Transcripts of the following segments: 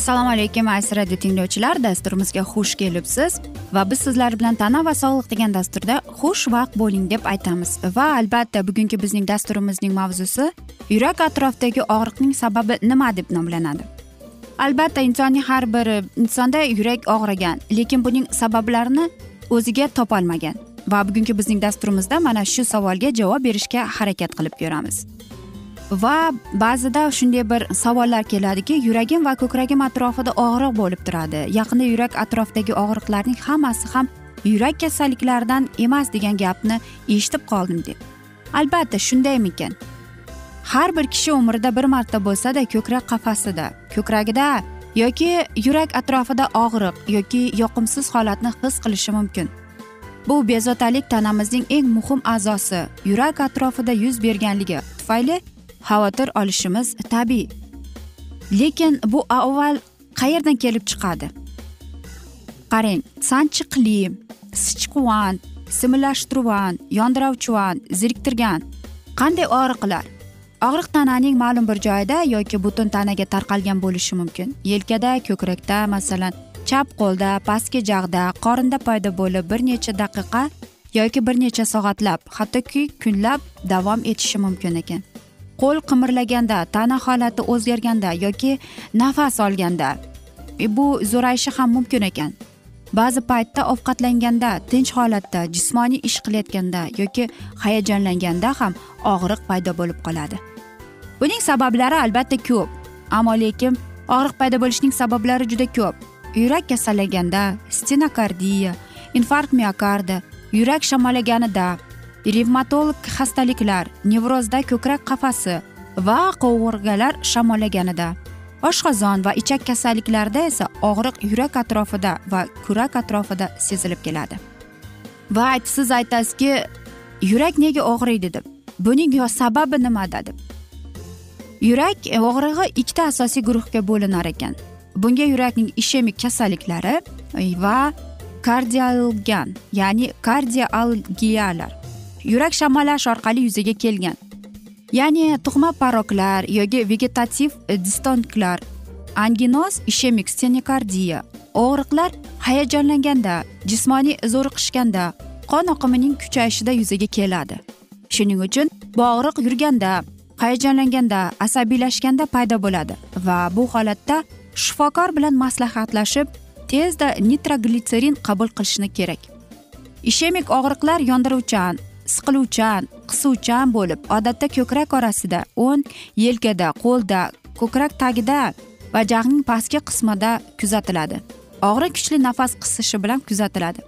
assalomu alaykum aziz radio tinglovchilar. Dasturimizga xush kelibsiz. Va biz sizlar bilan tana va sog'liq degan dasturda xush vaqt bo'ling deb aytamiz. Va albatta bugungi bizning dasturimizning mavzusi yurak atrofidagi og'riqning sababi nima deb nomlanadi? Albatta insonning har bir insonda yurak og'rigan lekin buning sabablarini o'ziga topolmagan. Va bugungi bizning dasturimizda mana shu savolga javob berishga harakat qilib ko'ramiz. Va ba'zida shunday bir savollar keladiki yuragim va ko'kragim atrofida og'riq bo'lib turadi. Yaqinda yurak atrofidagi og'riqlarning hammasi ham yurak kasalliklaridan emas degan gapni eshitib qoldim deb. Albatta shundaymikan har bir kishi umrida bir marta bo'lsada ko'krak qafasida ko'kragida yoki yurak atrofida og'riq yoki yoqimsiz holatni his qilishi mumkin. Bu bezovtalik tanamizning eng muhim a'zosi yurak atrofida yuz berganligi tufayli xavotir olishimiz tabiiy. Lekin bu avval qayerdan kelib chiqadi? Qarang sanchiqli sichquvand simillashtiruvand yondirovchivan zeriktirgan qanday og'riqlar? Og'riq tananing ma'lum bir joyida yoki butun tanaga tarqalgan bo'lishi mumkin. Yelkada ko'krakda masalan chap qo'lda pastki jag'da qorinda paydo bo'lib bir necha daqiqa yoki bir necha soatlab hattoki kunlab davom etishi mumkin ekan. Qo'l qimirlaganda tana holati o'zgarganda yoki nafas olganda. E, bu zo'rayishi ham mumkin ekan. Ba'zi paytda ovqatlanganda tinch holatda jismoniy ish qilayotganda yoki hayajonlanganda ham og'riq paydo bo'lib qoladi. Buning sabablari albatta ko'p ammo lekin og'riq paydo bo'lishining sabablari juda ko'p. Yurak kasallaganda stenokardiya infarkt miokardi yurak shamollaganida revmatolog xastaliklar nevrozda ko'krak qafasi va qovurg'alar shamollaganida. Oshqozon va ichak kasalliklarida esa og'riq yurak atrofida va kurak atrofida sezilib keladi. Va siz aytasizki yurak nega og'riydi deb buning sababi nimada deb. Yurak og'rig'i ikkita asosiy guruhga bo'linar ekan. Bunga yurakning ishemik kasalliklari va kardialgan ya'ni kardialgiyalar yurak shamollash orqali yuzaga kelgan. Ya'ni tug'ma paroklar yoki vegetativ e, distonklar anginoz ishemik stenokardiya og'riqlar hayajonlanganda jismoniy zo'riqishganda qon oqimining kuchayishida yuzaga keladi. Shuning uchun bu og'riq yurganda hayajonlanganda asabiylashganda paydo bo'ladi va bu holatda shifokor bilan maslahatlashib tezda nitroglitserin qabul qilishni kerak. Ishemik og'riqlar yondiruvchan siqiluvchan qisuvchan bo'lib odatda ko'krak orasida o'ng yelkada qo'lda ko'krak tagida va jag'ning pastki qismida kuzatiladi. Og'riq kuchli nafas qisishi bilan kuzatiladi.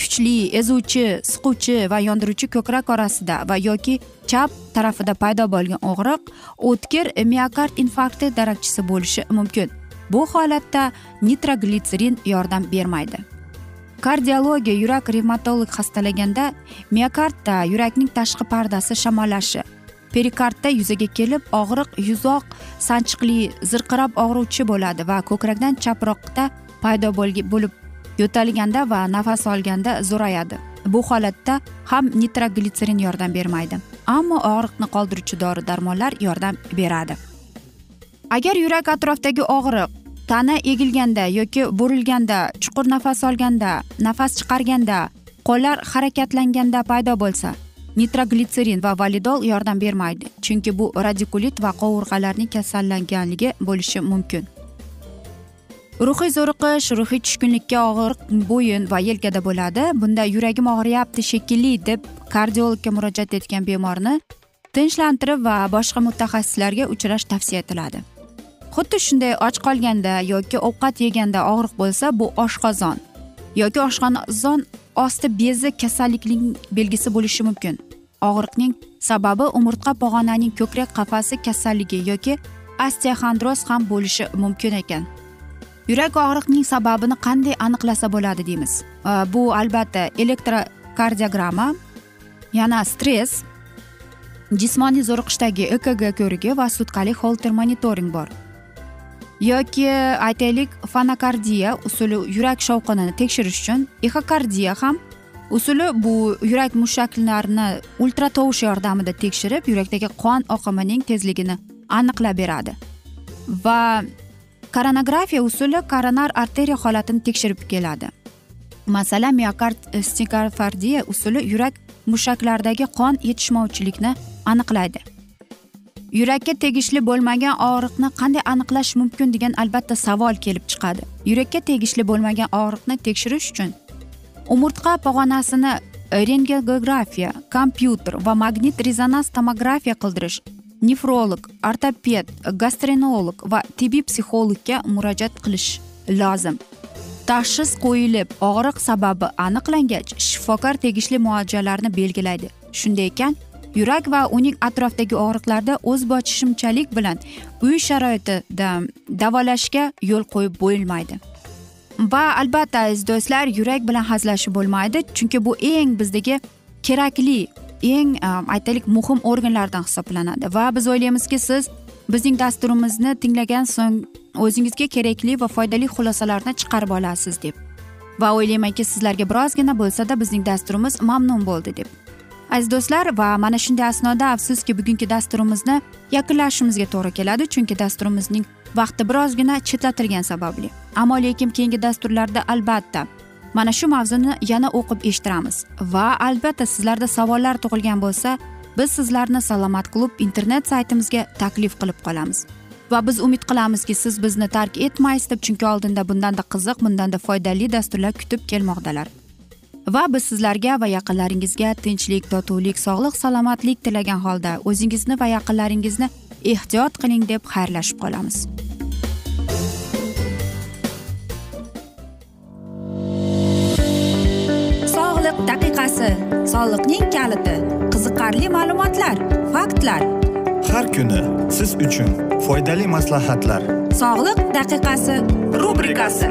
Kuchli ezuvchi siquvchi va yondiruvchi ko'krak orasida va yoki chap tarafida paydo bo'lgan og'riq o'tkir miokard infarkti darakchisi bo'lishi mumkin. Bu holatda nitroglitserin yordam bermaydi. Kardiologiya yurak revmatolog xastalaganda miokardda yurakning tashqi pardasi shamollashi. Perikardda yuzaga kelib og'riq yuzoq sanchiqli zirqirab og'ruvchi bo'ladi va ko'krakdan chaproqda paydo bo'lib yo'talganda va nafas olganda zo'rayadi. Bu holatda ham nitroglitserin yordam bermaydi. Ammo og'riqni qoldiruvchi dori darmonlar yordam beradi. Agar yurak atrofidagi og'riq tana egilganda yoki burilganda chuqur nafas olganda nafas chiqarganda qo'llar harakatlanganda paydo bo'lsa nitroglitserin va validol yordam bermaydi. Chunki bu radikulit va qovurg'alarning kasallanganligi bo'lishi mumkin. Ruhiy zo'riqish ruhiy tushkunlikka og'riq bo'yin va yelkada bo'ladi. Bunda yuragim og'riyapti shekilli deb kardiologga murojaat etgan bemorni tinchlantirib va boshqa mutaxassislarga uchrash tavsiya etiladi. Xuddi shunday och qolganda yoki ovqat yeganda og'riq bo'lsa bu oshqozon. Yoki oshqozon osti bezi kasallikning belgisi bo'lishi mumkin. Og'riqning sababi umurtqa pog'onaning ko'krak qafasi kasalligi yoki osteoxondroz ham bo'lishi mumkin ekan. Yurak og'riqning sababini qanday aniqlasa bo'ladi deymiz. Bu albatta elektrokardiogramma yana stress jismoniy zo'riqishdagi ekg ko'rigi va sutkali holter monitoring bor. Yoki aytaylik fonokardiya usuli yurak shovqinini tekshirish uchun exokardiya ham usuli bu yurak mushaklarini ultratovush yordamida tekshirib yurakdagi qon oqimining tezligini aniqlab beradi. Va koronografiya usuli koronar arteriya holatini tekshirib keladi. Masalan miokard e, stenokardiya usuli yurak mushaklaridagi qon yetishmovchilikni aniqlaydi. Yurakka tegishli bo'lmagan og'riqni qanday aniqlash mumkin degan albatta savol kelib chiqadi. Yurakka tegishli bo'lmagan og'riqni tekshirish uchun umurtqa pog'onasini rentgenografiya kompyuter va magnit rezonans tomografiya qildirish nefrolog ortoped gastroenolog va tibbiy psixologga murojaat qilish lozim. Tashxis qo'yilib og'riq sababi aniqlangach shifokor tegishli muolajalarni belgilaydi. Shunday ekan yurak va uning atrofidagi og'riqlarda o'zboshimchalik bilan uy sharoitida davolashga yo'l qo'yib bo'lmaydi. Va albatta aziz do'stlar yurak bilan hazillashib bo'lmaydi chunki bu eng bizdagi kerakli eng e, aytaylik muhim organlardan hisoblanadi. Va biz o'ylaymizki siz bizning dasturimizni tinglagan so'ng o'zingizga kerakli va foydali xulosalarni chiqarib olasiz deb. Va o'ylaymanki sizlarga birozgina bo'lsada bizning dasturimiz mamnun bo'ldi deb. Aziz do'stlar va mana shunday asnoda afsuski bugungi dasturimizni yakunlashimizga to'g'ri keladi chunki dasturimizning vaqti birozgina chetlatilgani sababli. Ammo lekin keyingi dasturlarda albatta mana shu mavzuni yana o'qib eshittiramiz. Va albatta sizlarda savollar tug'ilgan bo'lsa biz sizlarni salomat klub internet saytimizga taklif qilib qolamiz. Va biz umid qilamizki siz bizni tark etmaysiz deb chunki oldinda bundanda qiziq bundanda foydali dasturlar kutib kelmoqdalar. Va biz sizlarga va yaqinlaringizga tinchlik totuvlik sog'lik salomatlik tilagan holda o'zingizni va yaqinlaringizni ehtiyot qiling deb xayrlashib qolamiz. Sog'liq daqiqasi soliqning kaliti qiziqarli ma'lumotlar faktlar. Har kuni siz uchun foydali maslahatlar. Sog'liq daqiqasi rubrikasi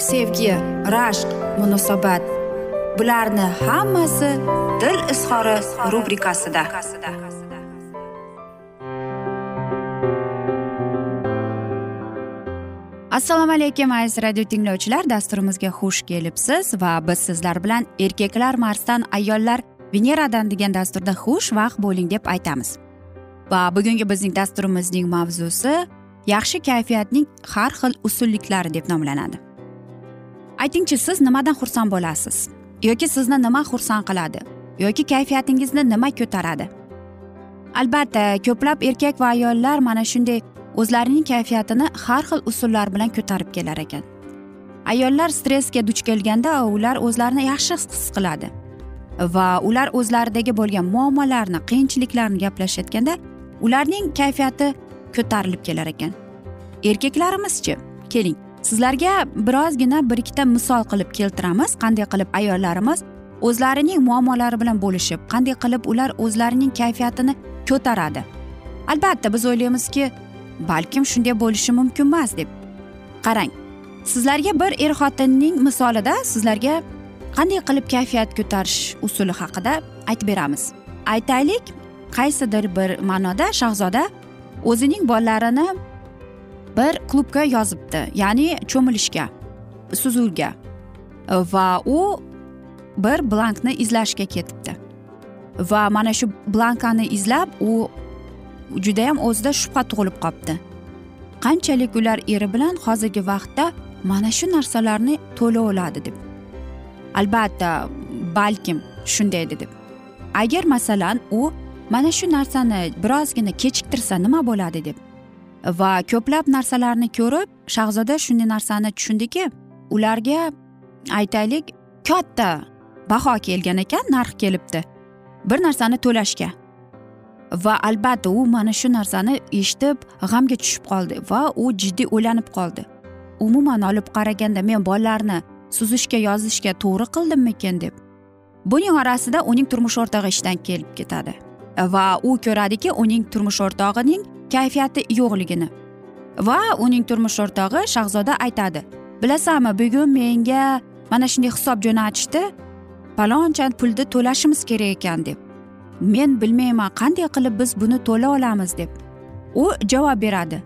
sevgi rashq munosabat. Bularni hammasi dil izhori rubrikasida. Assalomu alaykum aziz radio tinglovchilar. Dasturimizga xush kelibsiz va biz sizlar bilan erkaklar marsdan ayollar veneradan degan dasturda xushvaqt bo'ling deb aytamiz. Va bugungi bizning dasturimizning mavzusi yaxshi kayfiyatning har xil usulliklari deb nomlanadi. Aytingchi siz nimadan xursand bo'lasiz? Yoki sizni nima xursand qiladi? Yoki kayfiyatingizni nima ko'taradi? Albatta ko'plab erkak va ayollar mana shunday o'zlarining kayfiyatini har xil usullar bilan ko'tarib kelar ekan. Ayollar stressga duch kelganda ular o'zlarini yaxshi his qiladi va ular o'zlaridagi bo'lgan muammolarni qiyinchiliklarni gaplashayotganda ularning kayfiyati ko'tarilib kelar ekan. Erkaklarimizchi? Keling. Sizlarga birozgina bir ikkita misol qilib keltiramiz. Qanday qilib ayollarimiz o'zlarining muammolari bilan bo'lishib qanday qilib ular o'zlarining kayfiyatini ko'taradi? Albatta biz o'ylaymizki balkim shunday bo'lishi mumkin emas deb. Qarang sizlarga bir er xotinning misolida sizlarga qanday qilib kayfiyat ko'tarish usuli haqida aytib beramiz. Aytaylik qaysidir bir ma'noda shahzoda o'zining bolalarini bir klubga yozibdi ya'ni cho'milishga suzuvga. Va u bir blankni izlashga ketibdi. Va mana shu blankani izlab u judayam o'zida shubha tug'ilib qolibdi qanchalik ular eri bilan hozirgi vaqtda mana shu narsalarni to'la oladi deb. Albatta balkim shundaydi deb. Agar masalan u mana shu narsani birozgina kechiktirsa nima bo'ladi deb? Va ko'plab narsalarni ko'rib shahzoda shunday narsani tushundiki ularga aytaylik katta baho kelgan ekan narx kelibdi. Bir narsani to'lashga. Va albatta u mana shu narsani eshitib g'amga tushib qoldi va u jiddiy o'ylanib qoldi. Umuman olib qaraganda men bolalarni suzishga yozishga to'g'ri qildimmikin deb. Buning orasida uning turmush o'rtog'i ishdan kelib ketadi. Va u ko'radiki uning turmush o'rtog'ining kayfiyati yo'qligini va uning turmush o'rtog'i shahzoda aytadi. Bilasanmi bugun menga mana shunday hisob jo'natishdi paloncha pulni to'lashimiz kerak ekan deb. Men bilmayman qanday qilib biz buni to'la olamiz deb. U javob beradi.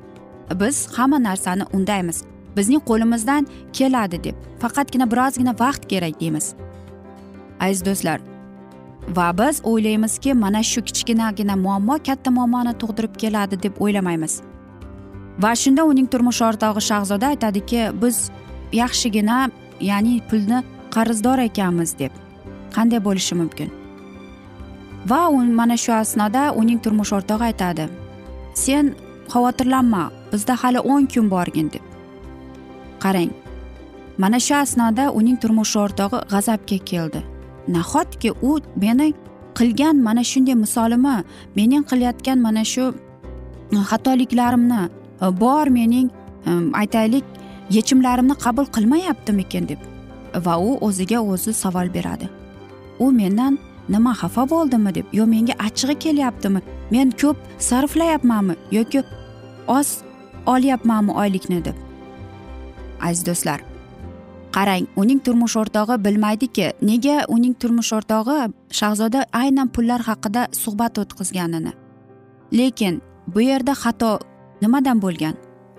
Biz hamma narsani undaymiz. Bizning qo'limizdan keladi deb. Faqatgina birozgina vaqt kerak deymiz. Aziz do'stlar va biz o'ylaymizki mana shu kichkinagina muammo katta muammoni tug'dirib keladi deb o'ylamaymiz. Va shunda uning turmush o'rtog'i shahzoda aytadiki biz yaxshigina ya'ni pulni qarzdor ekanmiz deb. Qanday bo'lishi mumkin? Va u mana shu asnoda uning turmush o'rtog'i aytadi sen xavotirlanma bizda hali o'n kun borgin deb. Qarang mana shu asnoda uning turmush o'rtog'i g'azabga keldi. Nahotki u meni qilgan mana shunday misolimi mening qilayotgan mana shu e, xatoliklarimni e, bor mening e, aytaylik yechimlarimni qabul qilmayaptimikin deb. Va u o'ziga o'zi savol beradi. U mendan nima xafa bo'ldimi deb yo menga achchig'i kelyaptimi men ko'p sarflayapmanmi yoki oz olyapmanmi oylikni deb. Aziz do'stlar qarang uning turmush o'rtog'i bilmaydiki nega uning turmush o'rtog'i shahzoda aynan pullar haqida suhbat o'tkazganini. Lekin bu yerda xato nimadan bo'lgan?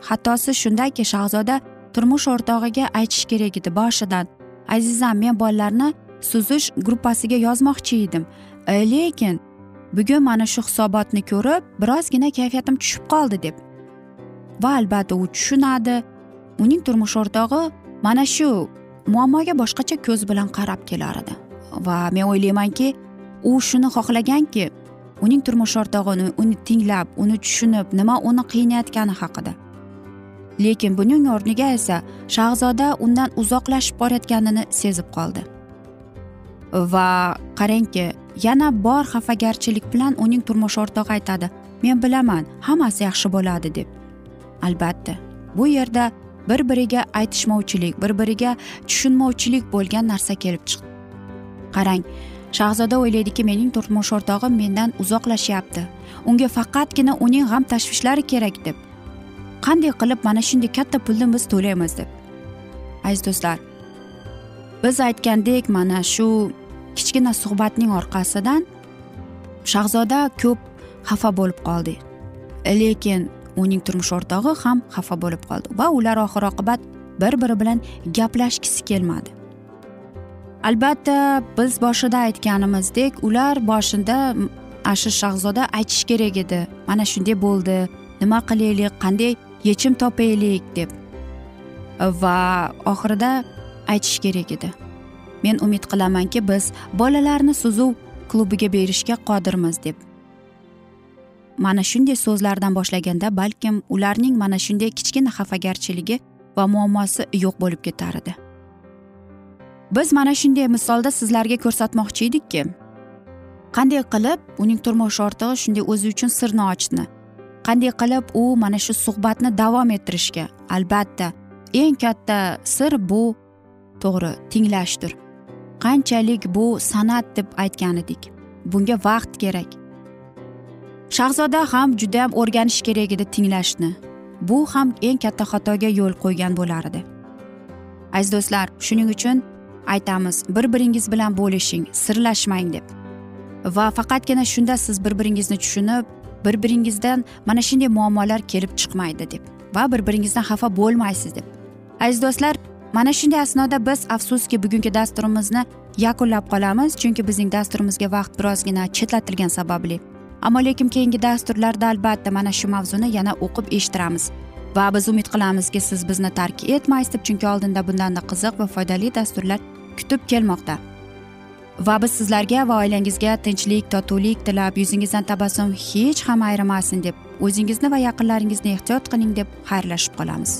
Xatosi shundaki shahzoda turmush o'rtog'iga aytish kerak edi boshidan. Azizam men bolalarni suzish gruppasiga yozmoqchi edim. E, lekin bugun mana shu hisobotni ko'rib birozgina kayfiyatim tushib qoldi deb. Va albatta u tushunadi. Uning turmush o'rtog'i mana shu muammoga boshqacha ko'z bilan qarab kelar edi. Va men o'ylaymanki u shuni xohlaganki uning turmush o'rtog'ini uni tinglab uni tushunib nima uni qiynayotgani haqida. Lekin buning o'rniga esa shahzoda undan uzoqlashib borayotganini sezib qoldi. Va qarangki yana bor xafagarchilik bilan uning turmush o'rtog'i aytadi men bilaman hammasi yaxshi bo'ladi deb. Albatta bu yerda bir biriga aytishmovchilik bir biriga tushunmovchilik bo'lgan narsa kelib chiqdi. Qarang shahzoda o'ylaydiki mening turmush o'rtog'im mendan uzoqlashyapti. Unga faqatgina uning g'am tashvishlari kerak deb. Qanday qilib mana shunday katta pulni biz to'laymiz deb. Aziz do'stlar biz aytgandek mana shu kichkina suhbatning orqasidan shahzoda ko'p xafa bo'lib qoldi. Lekin uning turmush o'rtog'i ham xafa bo'lib qoldi va ular oxir oqibat bir biri bilan gaplashgisi kelmadi. Albatta biz boshida aytganimizdek ular boshida ashu shahzoda aytish kerak edi. Mana shunday bo'ldi. Nima qilaylik? Qanday yechim topaylik? deb. Va oxirida aytish kerak edi. Men umid qilamanki biz bolalarni suzuv klubiga berishga qodirmiz deb. Mana shunday so'zlardan boshlaganda balkim ularning mana shunday kichkina xafagarchiligi va muammosi yo'q bo'lib ketar edi. Biz mana shunday misolda sizlarga ko'rsatmoqchi edikki qanday qilib uning turmush o'rtog'i shunday o'zi uchun sirni ochdi? Qanday qilib u mana shu suhbatni davom ettirishga? Albatta eng katta sir bu to'g'ri tinglashdir. Qanchalik bu san'at deb aytgan edik. Bunga vaqt kerak. Shahzoda ham judayam o'rganish kerak edi tinglashni. Bu ham eng katta xatoga yo'l qo'ygan bo'lar edi. Aziz do'stlar shuning uchun aytamiz bir biringiz bilan bo'lishing sirlashmang deb. Va faqatgina shunda siz bir biringizni tushunib bir biringizdan mana shunday muammolar kelib chiqmaydi deb va bir biringizdan xafa bo'lmaysiz deb. Aziz do'stlar mana shunday asnoda biz afsuski bugungi dasturimizni yakunlab qolamiz chunki bizning dasturimizga vaqt birozgina chetlatilgani sababli. Ammo lekin keyingi dasturlarda albatta mana shu mavzuni yana o'qib eshittiramiz. Va biz umid qilamizki siz bizni tark etmaysiz deb chunki oldinda bundanda qiziq va foydali dasturlar kutib kelmoqda. Va biz sizlarga va oilangizga tinchlik totuvlik tilab yuzingizdan tabassum hech ham ayrimasin deb o'zingizni va yaqinlaringizni ehtiyot qiling deb xayrlashib qolamiz.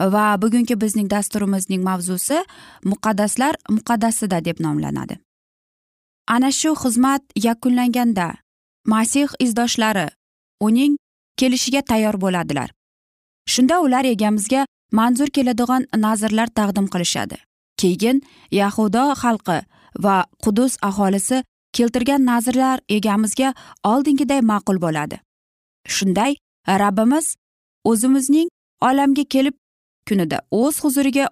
Va bugungi bizning dasturimizning mavzusi muqaddaslar muqaddasida deb nomlanadi. Ana shu xizmat yakunlanganda masih izdoshlari uning kelishiga tayyor bo'ladilar. Shunda ular egamizga manzur keladigan nazrlar taqdim qilishadi. Keyin yahudo xalqi va qudus aholisi keltirgan nazrlar egamizga oldingiday ma'qul bo'ladi. Shunday rabbimiz o'zimizning olamga kelib kunida o'z huzuriga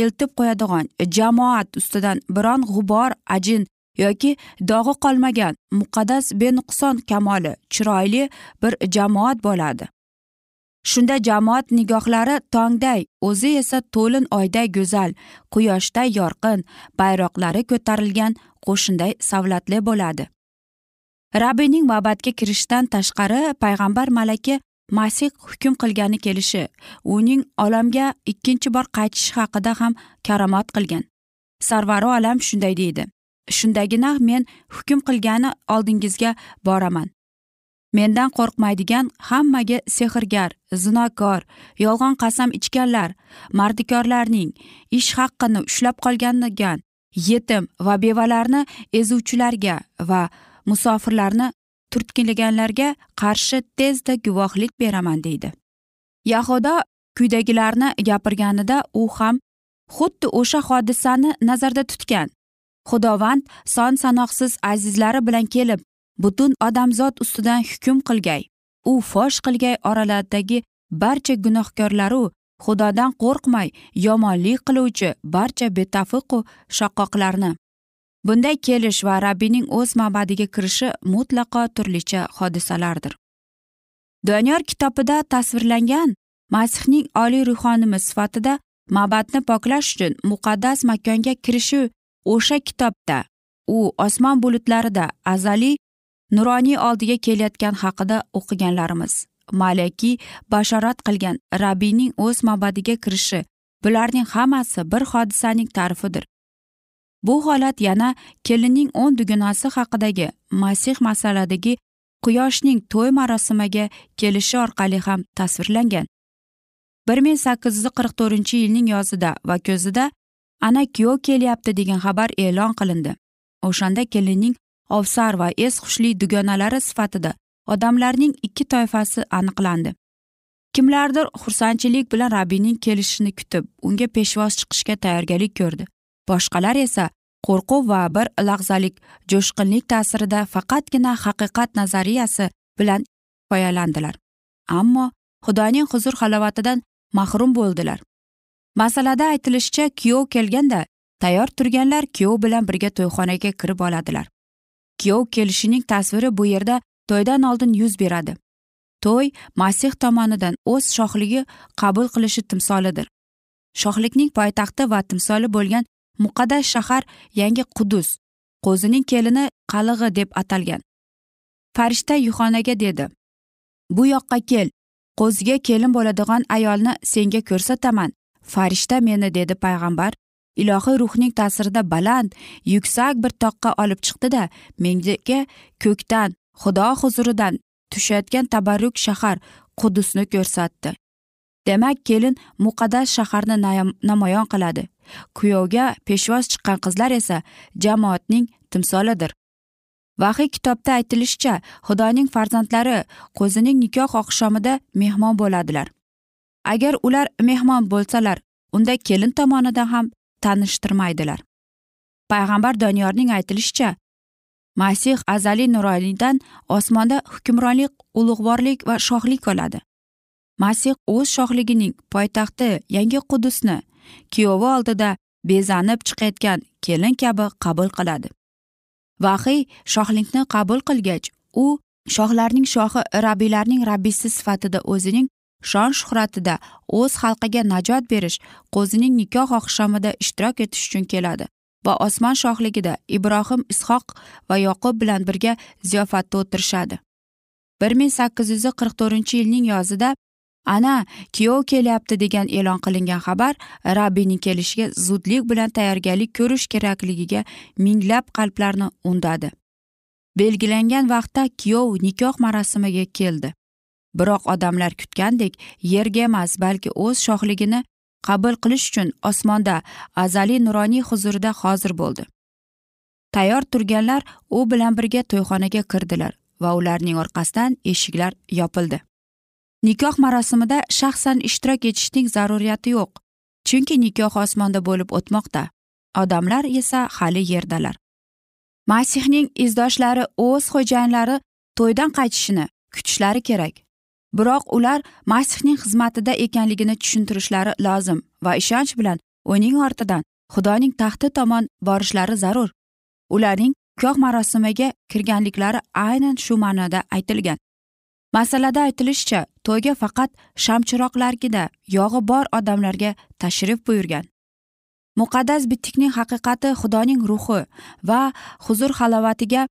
eltib qo'yadigan jamoat ustidan biron g'ubor ajin yoki dog'i qolmagan muqaddas benuqson kamoli chiroyli bir jamoat bo'ladi. Shunda jamoat nigohlari tongday o'zi esa to'lin oyday go'zal quyoshday yorqin bayroqlari ko'tarilgan qo'shinday savlatli bo'ladi. Rabbiyning mabatga kirishdan tashqari payg'ambar malaka masih hukm qilgani kelishi uning olamga ikkinchi bor qaytishi haqida ham karomat qilgan. Sarvari olam shunday deydi shundagina men hukm qilgani oldingizga boraman. Mendan qo'rqmaydigan hammaga sehrgar zinokor yolg'on qasam ichganlar mardikorlarning ish haqqini ushlab qolganigan yetim va bevalarni ezuvchilarga va musofirlarni turtkilaganlarga qarshi tezda guvohlik beraman deydi. Yahuda quyidagilarni gapirganida u ham xuddi o'sha hodisani nazarda tutgan. Xudovand son sanoqsiz azizlari bilan kelib butun odamzod ustidan hukm qilgay. U fosh qilgay oralaridagi barcha gunohkorlaru xudodan qo'rqmay yomonlik qiluvchi barcha betafiqu shaqqoqlarni bunday kelish va rabbiyning o'z mabadiga kirishi mutlaqo turlicha hodisalardir. Doniyor kitobida tasvirlangan masihning oliy ruhonimi sifatida mabadni poklash uchun muqaddas makonga kirishi o'sha kitobda u osmon bulutlarida azaliy nuroniy oldiga kelayotgan haqida o'qiganlarimiz malaki bashorat qilgan rabbiyning o'z mabadiga kirishi bularning hammasi bir hodisaning ta'rifidir. Bu holat yana kelinning o'n dugunasi haqidagi masih masaladagi quyoshning to'y marosimiga kelishi orqali ham tasvirlangan. bir ming sakkiz yuz qirq to'rtinchi yilning yozida va kuzida ana kuyov kelyapti degan xabar e'lon qilindi. O'shanda kelinning ovsar va es xushli dugonalari sifatida odamlarning ikki toifasi aniqlandi. Kimlardir xursandchilik bilan rabbiyning kelishini kutib unga peshvoz chiqishga tayyorgarlik ko'rdi. Boshqalar esa qo'rquv va bir lahzalik jo'shqinlik ta'sirida faqatgina haqiqat nazariyasi bilan kifoyalandilar. Ammo xudoning huzur halovatidan mahrum bo'ldilar. Masalada aytilishicha kuyov kelganda tayyor turganlar kuyov bilan birga to'yxonaga kirib oladilar. Kuyov kelishining tasviri bu yerda to'ydan oldin yuz beradi. To'y masih tomonidan o'z shohligi qabul qilishi timsolidir. Shohlikning poytaxti va timsoli bo'lgan muqaddas shahar yangi qudus qo'zining kelini qalig'i deb atalgan. Farishta yuxonaga dedi bu yoqqa kel qo'ziga kelin bo'ladigan ayolni senga ko'rsataman. Farishta meni dedi payg'ambar. Ilohiy ruhning ta'sirida baland yuksak bir toqqa olib chiqdida menga ko'kdan xudo huzuridan tushayotgan tabarruk shahar qudusni ko'rsatdi. Demak kelin muqaddas shaharni namoyon qiladi. Kuyovga peshvoz chiqqan qizlar esa jamoatning timsolidir. Vahiy kitobda aytilishicha xudoning farzandlari qo'zining nikoh oqshomida mehmon bo'ladilar. Agar ular mehmon bo'lsalar unda kelin tomonidan ham tanishtirmaydilar. Payg'ambar doniyorning aytilishicha masih azaliy nuroniydan osmonda hukmronlik ulug'vorlik va shohlik oladi. Masih o'z shohligining poytaxti yangi qudusni kuyovi oldida bezanib chiqayotgan kelin kabi qabul qiladi. Vahiy shohlikni qabul qilgach u shohlarning shohi rabiylarning rabbisi sifatida o'zining shon shuhratida o'z xalqiga najot berish qo'zining nikoh oqshomida ishtirok etish uchun keladi va osmon shohligida ibrohim ishoq va yoqub bilan birga ziyofatda o'tirishadi. Bir ming sakkiz yuz qirq to'rtinchi yilning yozida ana kuyov kelyapti degan e'lon qilingan xabar rabbiyning kelishiga zudlik bilan tayyorgarlik ko'rish kerakligiga minglab qalblarni undadi. Belgilangan vaqtda kuyov nikoh marosimiga keldi. Biroq odamlar kutgandek yerga emas balki o'z shohligini qabul qilish uchun osmonda azaliy nuroniy huzurida hozir bo'ldi. Tayyor turganlar u bilan birga to'yxonaga kirdilar va ularning orqasidan eshiklar yopildi. Nikoh marosimida shaxsan ishtirok etishning zaruriyati yo'q chunki nikoh osmonda bo'lib o'tmoqda. Odamlar esa hali yerdalar. Masihning izdoshlari o'z xo'jayinlari to'ydan qaytishini kutishlari kerak. Biroq ular masihning xizmatida ekanligini tushuntirishlari lozim va ishonch bilan uning ortidan xudoning taxti tomon borishlari zarur. Ularning nikoh marosimiga kirganliklari aynan shu ma'noda aytilgan. Masalada aytilishicha to'yga faqat shamchiroqlargina yog'i bor odamlarga tashrif buyurgan. Muqaddas bitikning haqiqati xudoning ruhi va huzur halovatiga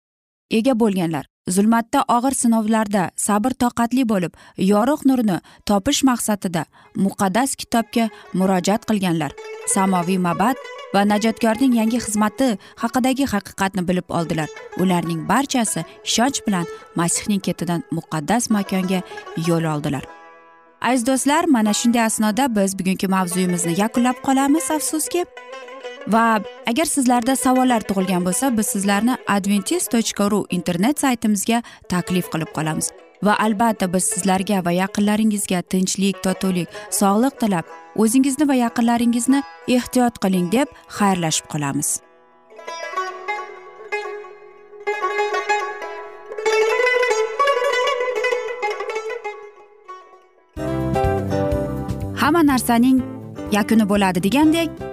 ega bo'lganlar. Zulmatda og'ir sinovlarda sabr toqatli bo'lib yorug' nurni topish maqsadida muqaddas kitobga murojaat qilganlar. Samoviy mabad va najotkorning yangi xizmati haqidagi haqiqatni bilib oldilar. Ularning barchasi ishonch bilan masihning ketidan muqaddas makonga yo'l oldilar. Aziz do'stlar mana shunday asnoda biz bugungi mavzuyimizni yakunlab qolamiz afsuski. Va agar sizlarda savollar tug'ilgan bo'lsa biz sizlarni adventis tochka ru internet saytimizga taklif qilib qolamiz. Va albatta biz sizlarga va yaqinlaringizga tinchlik totuvlik sog'lik tilab o'zingizni va yaqinlaringizni ehtiyot qiling deb xayrlashib qolamiz. Hamma narsaning yakuni bo'ladi degandek